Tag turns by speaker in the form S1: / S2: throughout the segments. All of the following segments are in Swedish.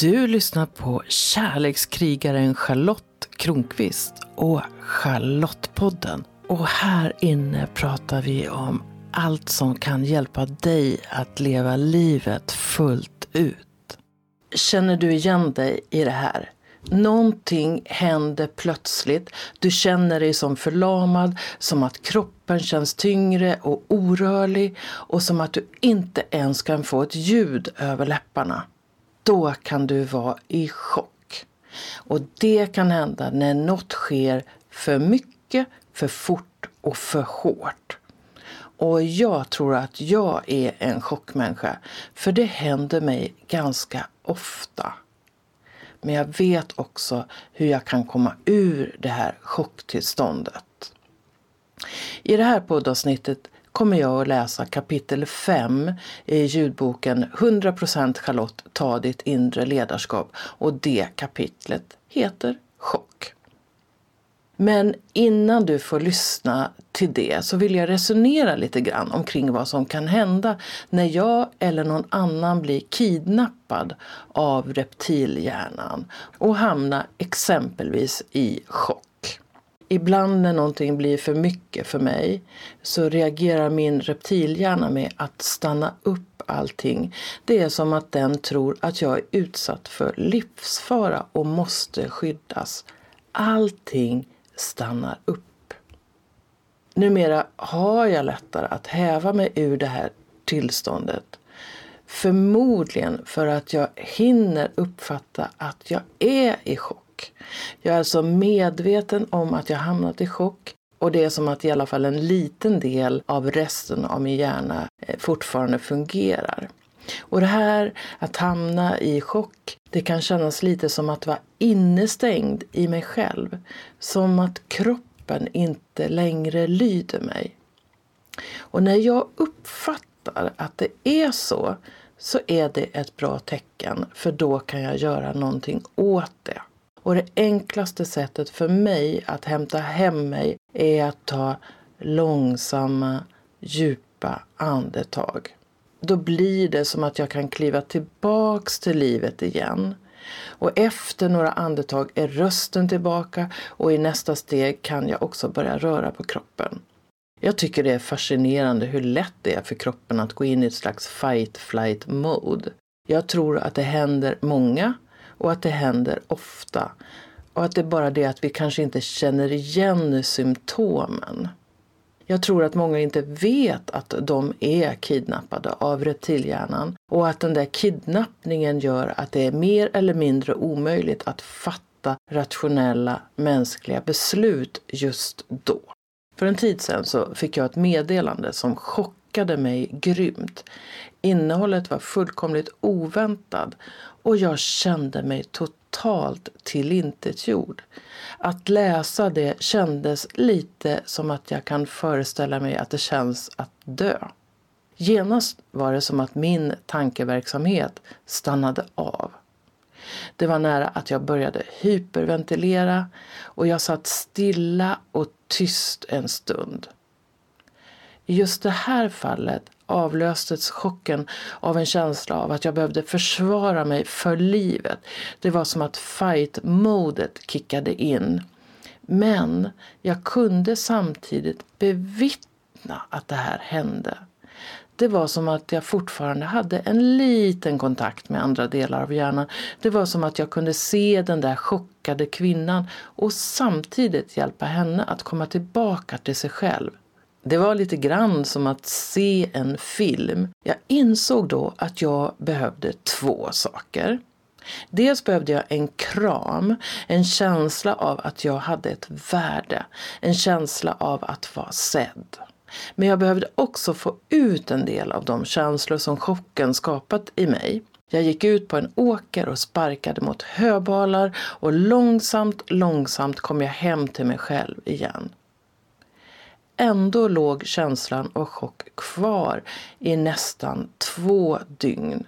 S1: Du lyssnar på kärlekskrigaren Charlotte Kronqvist och Charlottepodden. Och här inne pratar vi om allt som kan hjälpa dig att leva livet fullt ut. Känner du igen dig i det här? Någonting händer plötsligt. Du känner dig som förlamad, som att kroppen känns tyngre och orörlig och som att du inte ens kan få ett ljud över läpparna. Då kan du vara i chock. Och det kan hända när något sker för mycket, för fort och för hårt. Och jag tror att jag är en chockmänniska, för det händer mig ganska ofta. Men jag vet också hur jag kan komma ur det här chocktillståndet. I det här poddavsnittet kommer jag att läsa kapitel 5 i ljudboken 100% Charlotte, ta ditt inre ledarskap. Och det kapitlet heter Chock. Men innan du får lyssna till det så vill jag resonera lite grann omkring vad som kan hända när jag eller någon annan blir kidnappad av reptilhjärnan och hamnar exempelvis i chock. Ibland när någonting blir för mycket för mig så reagerar min reptilhjärna med att stanna upp allting. Det är som att den tror att jag är utsatt för livsfara och måste skyddas. Allting stannar upp. Numera har jag lättare att häva mig ur det här tillståndet. Förmodligen för att jag hinner uppfatta att jag är i chock. Jag är alltså medveten om att jag hamnat i chock och det är som att i alla fall en liten del av resten av min hjärna eh, fortfarande fungerar. Och det här att hamna i chock, det kan kännas lite som att vara innestängd i mig själv. Som att kroppen inte längre lyder mig. Och när jag uppfattar att det är så, så är det ett bra tecken för då kan jag göra någonting åt det. Och det enklaste sättet för mig att hämta hem mig är att ta långsamma, djupa andetag då blir det som att jag kan kliva tillbaks till livet igen. Och efter några andetag är rösten tillbaka och i nästa steg kan jag också börja röra på kroppen. Jag tycker det är fascinerande hur lätt det är för kroppen att gå in i ett slags fight-flight mode. Jag tror att det händer många och att det händer ofta. Och att det är bara det att vi kanske inte känner igen symptomen. Jag tror att många inte vet att de är kidnappade av reptilhjärnan och att den där kidnappningen gör att det är mer eller mindre omöjligt att fatta rationella mänskliga beslut just då. För en tid sedan så fick jag ett meddelande som chockade mig grymt. Innehållet var fullkomligt oväntat och jag kände mig totalt tillintetgjord. Att läsa det kändes lite som att jag kan föreställa mig att det känns att dö. Genast var det som att min tankeverksamhet stannade av. Det var nära att jag började hyperventilera och jag satt stilla och tyst en stund. I just det här fallet avlöstes chocken av en känsla av att jag behövde försvara mig för livet. Det var som att fight-modet kickade in. Men jag kunde samtidigt bevittna att det här hände. Det var som att jag fortfarande hade en liten kontakt med andra delar av hjärnan. Det var som att jag kunde se den där chockade kvinnan och samtidigt hjälpa henne att komma tillbaka till sig själv. Det var lite grann som att se en film. Jag insåg då att jag behövde två saker. Dels behövde jag en kram, en känsla av att jag hade ett värde, en känsla av att vara sedd. Men jag behövde också få ut en del av de känslor som chocken skapat i mig. Jag gick ut på en åker och sparkade mot höbalar och långsamt, långsamt kom jag hem till mig själv igen. Ändå låg känslan av chock kvar i nästan två dygn.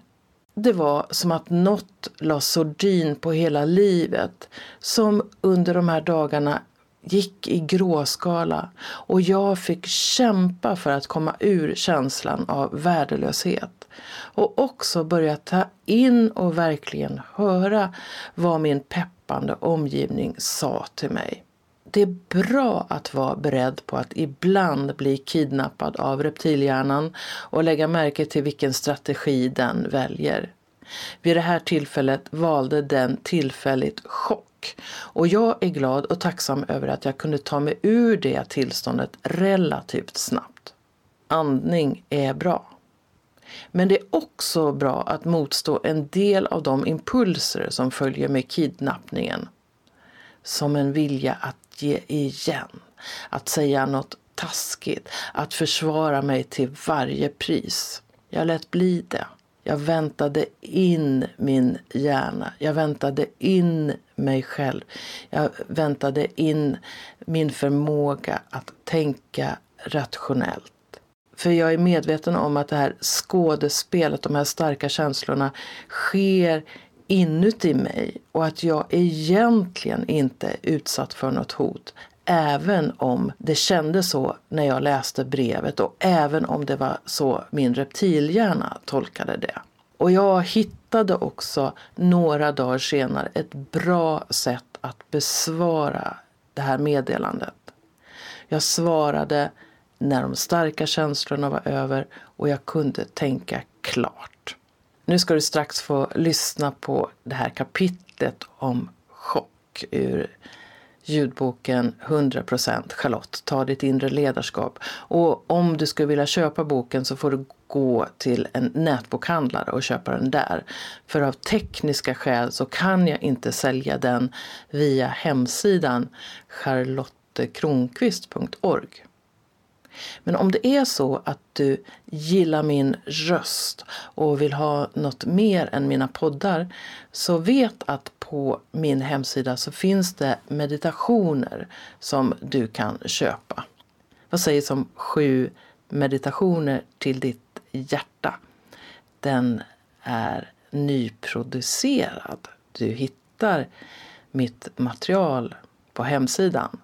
S1: Det var som att något la sordin på hela livet som under de här dagarna gick i gråskala och jag fick kämpa för att komma ur känslan av värdelöshet. Och också börja ta in och verkligen höra vad min peppande omgivning sa till mig. Det är bra att vara beredd på att ibland bli kidnappad av reptilhjärnan och lägga märke till vilken strategi den väljer. Vid det här tillfället valde den tillfälligt chock. Och jag är glad och tacksam över att jag kunde ta mig ur det tillståndet relativt snabbt. Andning är bra. Men det är också bra att motstå en del av de impulser som följer med kidnappningen. Som en vilja att ge igen, att säga något taskigt, att försvara mig till varje pris. Jag lät bli det. Jag väntade in min hjärna. Jag väntade in mig själv. Jag väntade in min förmåga att tänka rationellt. För jag är medveten om att det här skådespelet, de här starka känslorna sker inuti mig och att jag egentligen inte är utsatt för något hot. Även om det kändes så när jag läste brevet och även om det var så min reptilhjärna tolkade det. Och jag hittade också några dagar senare ett bra sätt att besvara det här meddelandet. Jag svarade när de starka känslorna var över och jag kunde tänka klart. Nu ska du strax få lyssna på det här kapitlet om chock ur ljudboken 100% Charlotte, ta ditt inre ledarskap. Och om du skulle vilja köpa boken så får du gå till en nätbokhandlare och köpa den där. För av tekniska skäl så kan jag inte sälja den via hemsidan charlottekronqvist.org. Men om det är så att du gillar min röst och vill ha något mer än mina poddar så vet att på min hemsida så finns det meditationer som du kan köpa. Vad sägs om sju meditationer till ditt hjärta? Den är nyproducerad. Du hittar mitt material på hemsidan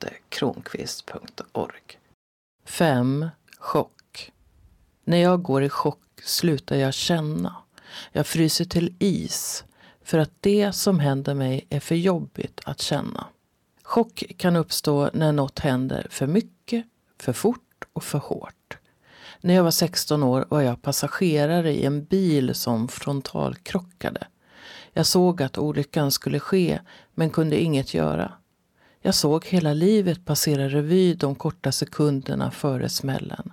S1: charlottekronqvist.org. 5. Chock. När jag går i chock slutar jag känna. Jag fryser till is för att det som händer mig är för jobbigt att känna. Chock kan uppstå när något händer för mycket, för fort och för hårt. När jag var 16 år var jag passagerare i en bil som frontalkrockade. Jag såg att olyckan skulle ske men kunde inget göra. Jag såg hela livet passera revy de korta sekunderna före smällen.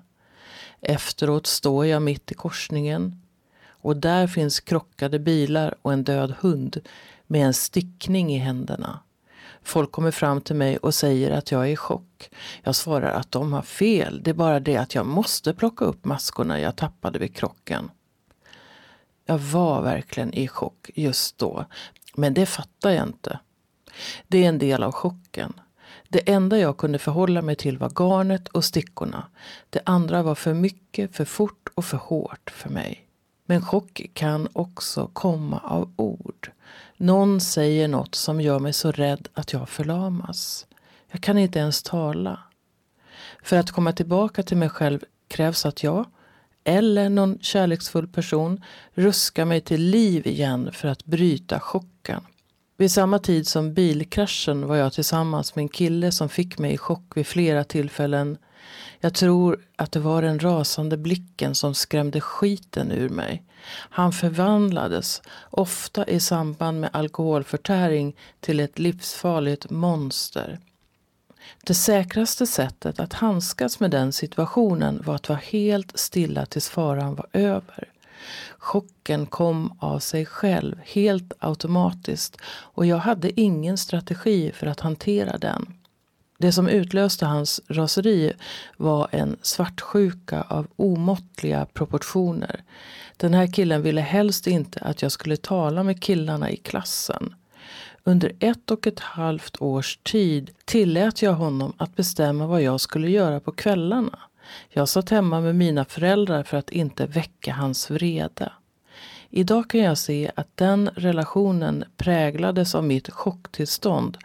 S1: Efteråt står jag mitt i korsningen och där finns krockade bilar och en död hund med en stickning i händerna. Folk kommer fram till mig och säger att jag är i chock. Jag svarar att de har fel. Det är bara det att jag måste plocka upp maskorna jag tappade vid krocken. Jag var verkligen i chock just då. Men det fattar jag inte. Det är en del av chocken. Det enda jag kunde förhålla mig till var garnet och stickorna. Det andra var för mycket, för fort och för hårt för mig. Men chock kan också komma av ord. Någon säger något som gör mig så rädd att jag förlamas. Jag kan inte ens tala. För att komma tillbaka till mig själv krävs att jag, eller någon kärleksfull person, ruskar mig till liv igen för att bryta chocken. Vid samma tid som bilkraschen var jag tillsammans med en kille som fick mig i chock vid flera tillfällen. Jag tror att det var den rasande blicken som skrämde skiten ur mig. Han förvandlades, ofta i samband med alkoholförtäring, till ett livsfarligt monster. Det säkraste sättet att handskas med den situationen var att vara helt stilla tills faran var över. Chocken kom av sig själv, helt automatiskt och jag hade ingen strategi för att hantera den. Det som utlöste hans raseri var en svartsjuka av omåttliga proportioner. Den här killen ville helst inte att jag skulle tala med killarna i klassen. Under ett och ett halvt års tid tillät jag honom att bestämma vad jag skulle göra på kvällarna. Jag satt hemma med mina föräldrar för att inte väcka hans vrede. Idag kan jag se att den relationen präglades av mitt chocktillstånd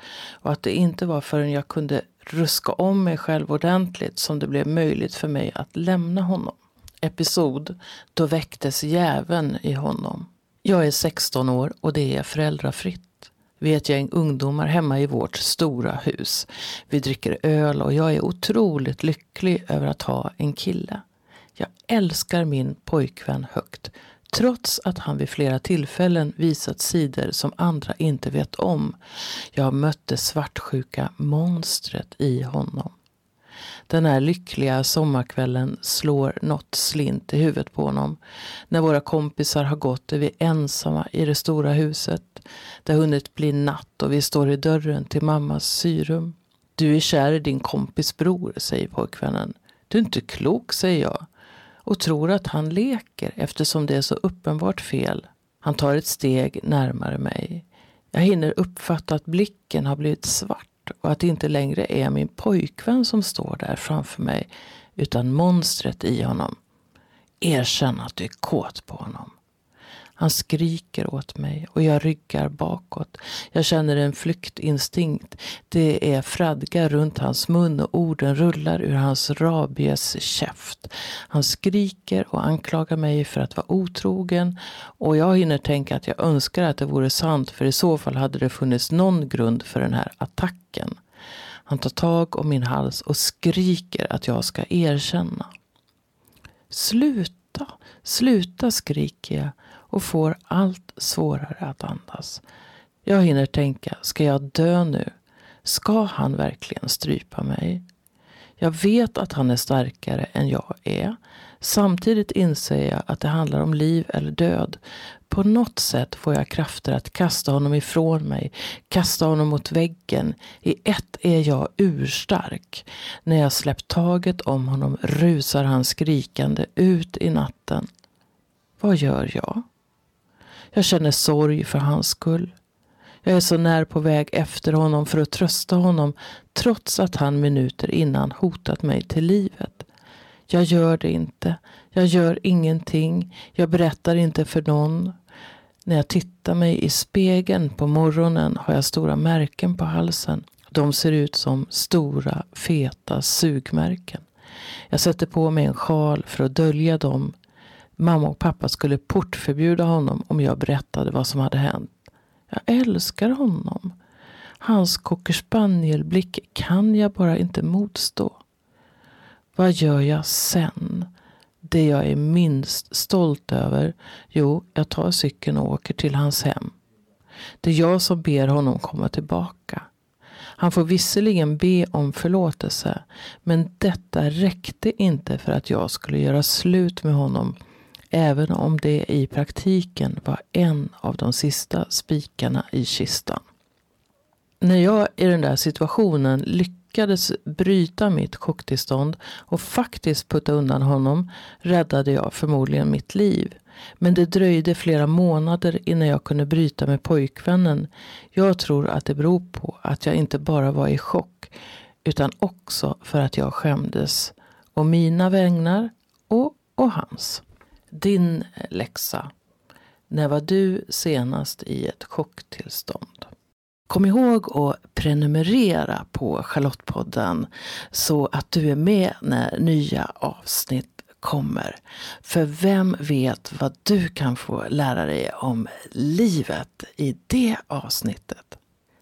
S1: och att det inte var förrän jag kunde ruska om mig själv ordentligt som det blev möjligt för mig att lämna honom. Episod Då väcktes jäveln i honom. Jag är 16 år och det är föräldrafritt. Vi är ett gäng ungdomar hemma i vårt stora hus. Vi dricker öl och jag är otroligt lycklig över att ha en kille. Jag älskar min pojkvän högt. Trots att han vid flera tillfällen visat sidor som andra inte vet om. Jag mötte svartsjuka monstret i honom. Den här lyckliga sommarkvällen slår något slint i huvudet på honom. När våra kompisar har gått är vi ensamma i det stora huset. Det har hunnit bli natt och vi står i dörren till mammas syrum. Du är kär i din kompis bror, säger pojkvännen. Du är inte klok, säger jag och tror att han leker eftersom det är så uppenbart fel. Han tar ett steg närmare mig. Jag hinner uppfatta att blicken har blivit svart och att det inte längre är min pojkvän som står där framför mig utan monstret i honom. Erkänn att du är kåt på honom. Han skriker åt mig och jag ryggar bakåt. Jag känner en flyktinstinkt. Det är fradga runt hans mun och orden rullar ur hans rabies käft. Han skriker och anklagar mig för att vara otrogen och jag hinner tänka att jag önskar att det vore sant för i så fall hade det funnits någon grund för den här attacken. Han tar tag om min hals och skriker att jag ska erkänna. Sluta, sluta skriker jag och får allt svårare att andas. Jag hinner tänka, ska jag dö nu? Ska han verkligen strypa mig? Jag vet att han är starkare än jag är. Samtidigt inser jag att det handlar om liv eller död. På något sätt får jag krafter att kasta honom ifrån mig, kasta honom mot väggen. I ett är jag urstark. När jag släppt taget om honom rusar han skrikande ut i natten. Vad gör jag? Jag känner sorg för hans skull. Jag är så när på väg efter honom för att trösta honom trots att han minuter innan hotat mig till livet. Jag gör det inte. Jag gör ingenting. Jag berättar inte för någon. När jag tittar mig i spegeln på morgonen har jag stora märken på halsen. De ser ut som stora feta sugmärken. Jag sätter på mig en sjal för att dölja dem Mamma och pappa skulle portförbjuda honom om jag berättade vad som hade hänt. Jag älskar honom. Hans cockerspanielblick kan jag bara inte motstå. Vad gör jag sen? Det jag är minst stolt över? Jo, jag tar cykeln och åker till hans hem. Det är jag som ber honom komma tillbaka. Han får visserligen be om förlåtelse, men detta räckte inte för att jag skulle göra slut med honom Även om det i praktiken var en av de sista spikarna i kistan. När jag i den där situationen lyckades bryta mitt chocktillstånd och faktiskt putta undan honom räddade jag förmodligen mitt liv. Men det dröjde flera månader innan jag kunde bryta med pojkvännen. Jag tror att det beror på att jag inte bara var i chock utan också för att jag skämdes. Och mina vägnar och, och hans. Din eh, läxa. När var du senast i ett chocktillstånd? Kom ihåg att prenumerera på Charlottepodden så att du är med när nya avsnitt kommer. För vem vet vad du kan få lära dig om livet i det avsnittet?